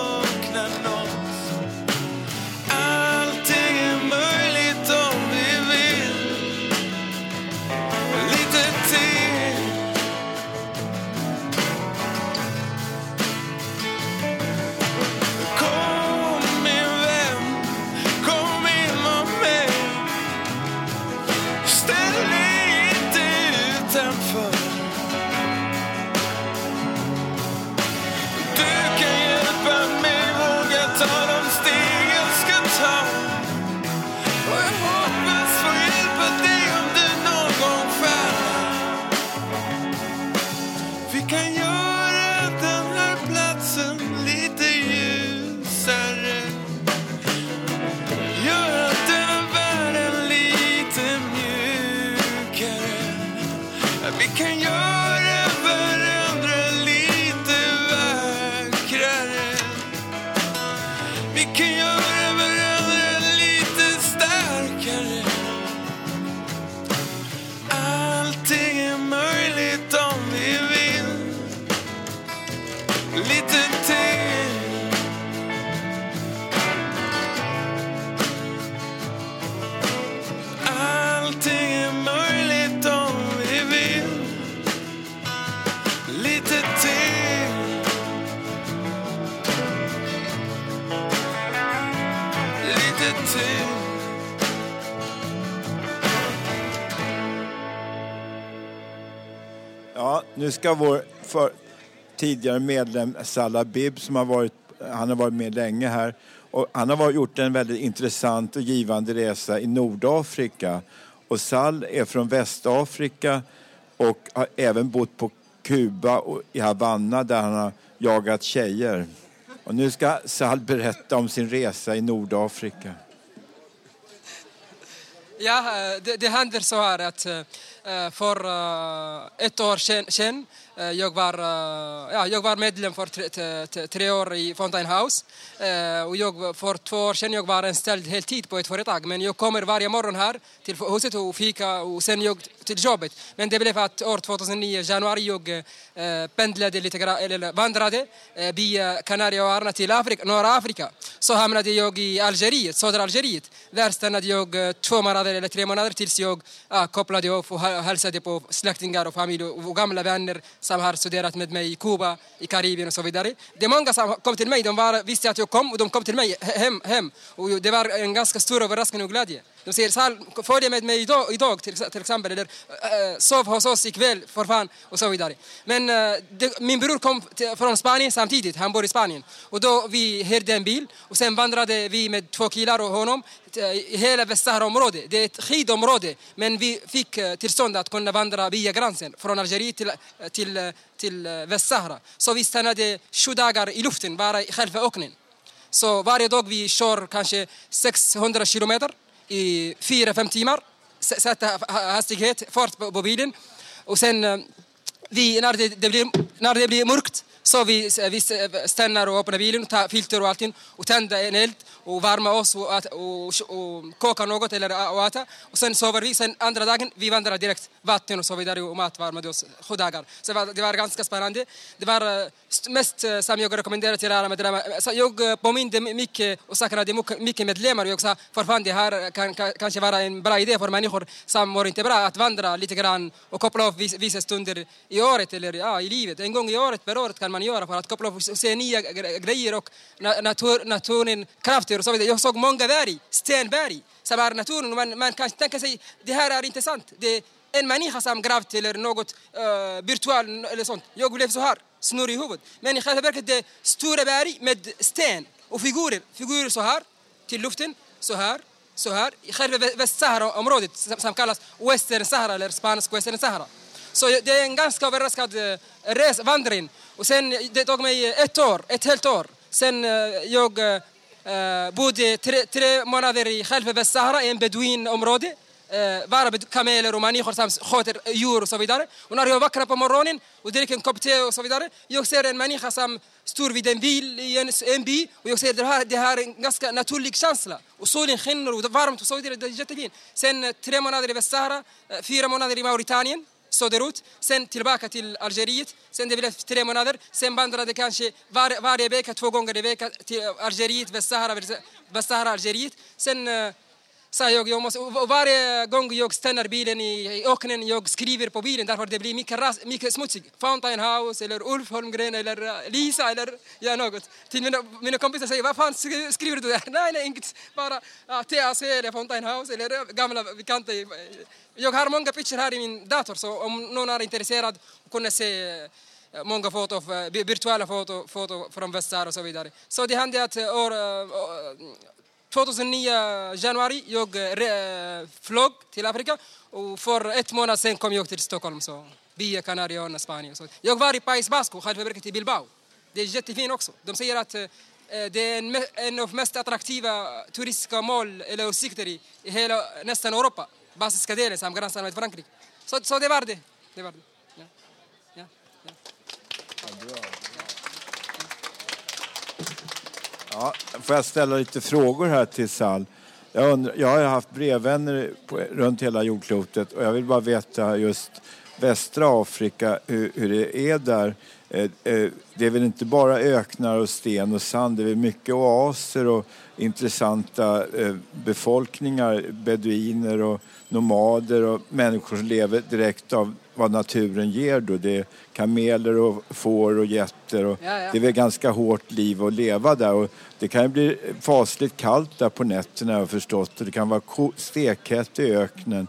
Ja, nu ska vår för, tidigare medlem Salah Bib, som har varit, han har varit med länge här, och han har varit, gjort en väldigt intressant och givande resa i Nordafrika. Och Sal är från Västafrika och har även bott på Kuba och i Havanna där han har jagat tjejer. Och nu ska Sal berätta om sin resa i Nordafrika. Ja, eh, det, det händer så här att eh, eh, för ett år sedan, jag, var, ja, jag var medlem för tre, tre, år i Fountain House och jag, för två år sedan jag var anställd heltid på ett företag. Men jag kommer varje morgon här till huset och fika och sen jag till jobbet. Men det blev att år 2009, januari, jag eh, pendlade lite grann, eller vandrade eh, via Kanarieöarna till Afrika, norra Afrika. Så hamnade jag i Algeriet, södra Algeriet. Där stannade jag eh, två månader eller tre månader tills jag ah, kopplade upp och hälsade på släktingar och familj och, och gamla vänner som har studerat med mig i Kuba, i Karibien och så vidare. Det är många som kom till mig, de var, visste att jag kom och de kom till mig hem. hem. Och det var en ganska stor överraskning och glädje. De säger Sal, följ med mig idag, idag till, till exempel, eller äh, sov hos oss ikväll för fan och så vidare. Men eh, det, min bror kom till, från Spanien samtidigt, han bor i Spanien. Och då vi hyrde en bil och sen vandrade vi med två killar och honom i hela Västsahara-området. Det är ett skidområde men vi fick tillstånd att kunna vandra via gränsen från Algeriet till, till, till Västsahara. Så vi stannade sju dagar i luften, bara i själva öknen. Så varje dag vi kör kanske 600 kilometer i fyra, fem timmar. Sätta hastighet, fart på, bilen. Och sen eh, vi, när, det, det blir, när det blir mörkt så vi, eh, vi eh, stannar och öppnar bilen, tar filter och allting och tänder en eld och värmer oss och, och, och, och kokar något eller eh, och. Och sen sover vi. Sen andra dagen vi vandrar direkt vatten och så vidare och mat värmade oss sju dagar. Så det var, det var ganska spännande. Det var mest som jag rekommenderar till alla medlemmar. Så jag påminde mycket och saknade mycket- medlemmar. Jag sa fortfarande det här kan, kan kanske vara en bra idé för människor som mår inte bra att vandra lite grann och koppla av vissa stunder i året eller ja, i livet. En gång i året per år kan man göra för att koppla upp och se nya grejer och natur, naturen krafter och så vidare. Jag såg många berg, stenberg som är naturen man, man kan tänka sig det här är inte sant. Det är en människa som gravt eller något eh, uh, virtuellt eller sånt. Jag blev så här, snurrig i huvudet. Men i själva verket det är stora berg med sten och figurer. Figurer så här till luften, så här, så här. I själva Västsahara-området som, som kallas Western Sahara eller spansk Western Sahara. Så det är en ganska överraskad eh, res, vandring. Och sen det tog mig ett år, ett helt år. Sen eh, jag uh, bodde tre, tre månader i själva Västsahara, i en beduinområde. Uh, bara kameler och människor som sköter djur och så vidare. Och när jag vaknar på morgonen och dricker en kopp te och så vidare, jag ser en människa som står vid en bil i en, en by och jag ser det här, det här är en ganska naturlig känsla. Och solen skiner och det är varmt och så vidare, det är jättefint. Sen tre månader i Västsahara, fyra månader i Mauritanien söderut, sen tillbaka till Algeriet, sen det blev tre månader, sen vandrade kanske var, varje vecka, två gånger i veckan till Algeriet, Västsahara, Västsahara, Algeriet. Sen eh, sa jag, jag måste, varje gång jag stannar bilen i, i öknen, jag skriver på bilen därför det blir mycket, ras, mycket smutsigt. Fountain House eller Ulf Holmgren eller eh, Lisa eller ja, något. Till mina, mina kompisar säger, vad fan skriver du där? [laughs] Nej, nej, inget. Bara ja, TAC eller Fountain House eller eh, gamla bekanta. Jag har många bilder här i min dator så om någon är intresserad kunna se eh, många foto, virtuella foto, foto från Västsahara och så vidare. Så det hände att år, 2009 januari jag eh, eh, flög till Afrika och för ett månad sen kom jag till Stockholm. Så via Kanarieöarna, Spanien. Så jag var i País Basco, själva i Bilbao. Det är jättefint också. De säger att eh, det är en, av en av mest attraktiva turistiska mål eller utsikter i, i hela nästan Europa. Basiska delen som gränsar med Frankrike. Så, så det var det. det, var det. Ja. Ja. Ja. Får jag ställa lite frågor här till Sal. Jag, undrar, jag har ju haft brevvänner på, runt hela jordklotet och jag vill bara veta just västra Afrika, hur, hur det är där. Eh, eh, det är väl inte bara öknar och sten och sand, det är väl mycket oaser och intressanta eh, befolkningar, beduiner och nomader och människor som lever direkt av vad naturen ger då. Det är kameler och får och getter och Ja, ja. det är väl ganska hårt liv att leva där och det kan ju bli fasligt kallt där på nätterna har jag förstått och det kan vara stekhett i öknen.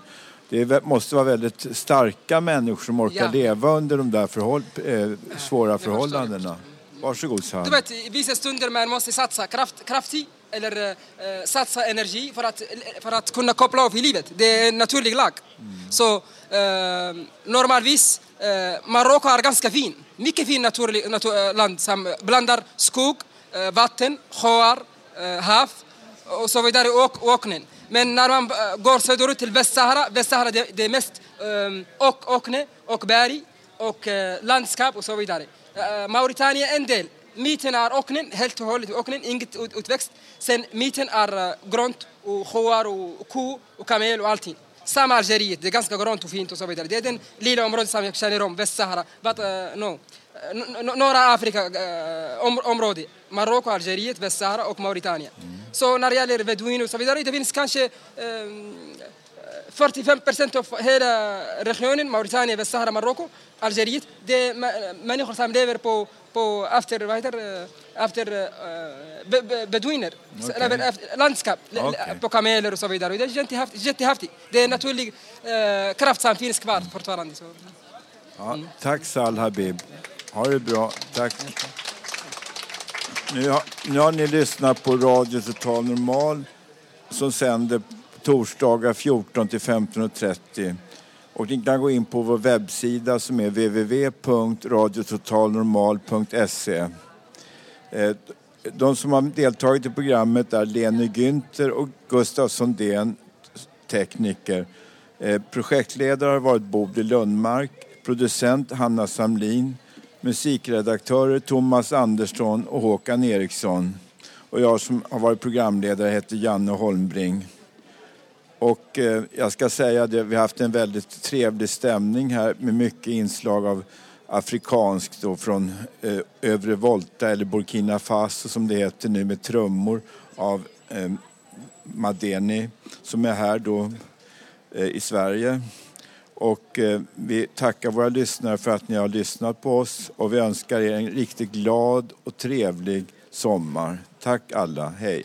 Det måste vara väldigt starka människor som orkar Ja. leva under de där förhåll, eh, svåra förhållandena. Varsågod Sal. Du vet, i vissa stunder man måste satsa kraft, kraftigt eller eh, satsa energi för att, för att kunna koppla av i livet. Det är en naturlig lag. Så eh, normalvis, eh, Marocko är ganska fin. Mycket fin naturlig, natur, eh, land som blandar skog, eh, vatten, sjöar, eh, hav och så vidare och öknen. Men när man eh, går söderut till Västsahara, Västsahara det, det är mest eh, och, ökne och berg och landskap och så vidare. Mauretanien en del. Mitten är öknen, helt och hållet öknen, inget ut, utväxt. Sen mitten är uh, grönt och sjöar och ko och kamel och allting. Samma Algeriet, det är ganska grönt och fint och så vidare. Det är den lilla området som jag känner om, Västsahara. But, uh, no. N- n- norra Afrika uh, om, område. Marocko, Algeriet, Västsahara och Mauretanien. Så när det gäller beduiner och så vidare, det finns kanske ehm, 45 procent av hela regionen, Mauretanien, Västsahara, Marocko, Algeriet, det är mä- människor som lever på, efter, vad heter, det, efter uh, be, be, beduiner, efter, landskap, Okej. på kameler och så vidare. Det är jättehäftigt. Det är en naturlig eh, kraft som finns kvar fortfarande. Så. Ja, tack Sal Habib. Ha det bra. Tack. Nu har, nu har ni lyssnat på Radio Total Normal som sänder torsdagar 14 till 15.30. Och ni kan gå in på vår webbsida som är www.radiototalnormal.se. Eh, de som har deltagit i programmet är Lene Günther och Gustav Sondén, tekniker. Eh, projektledare har varit Bodil Lundmark, producent Hanna Samlin, musikredaktörer Thomas Andersson och Håkan Eriksson. Och jag som har varit programledare heter Janne Holmbring. Och eh, jag ska säga att vi har haft en väldigt trevlig stämning här med mycket inslag av afrikanskt då från eh, Övre Volta eller Burkina Faso som det heter nu med trummor av eh, Madeni som är här då eh, i Sverige. Och eh, vi tackar våra lyssnare för att ni har lyssnat på oss och vi önskar er en riktigt glad och trevlig sommar. Tack alla, hej!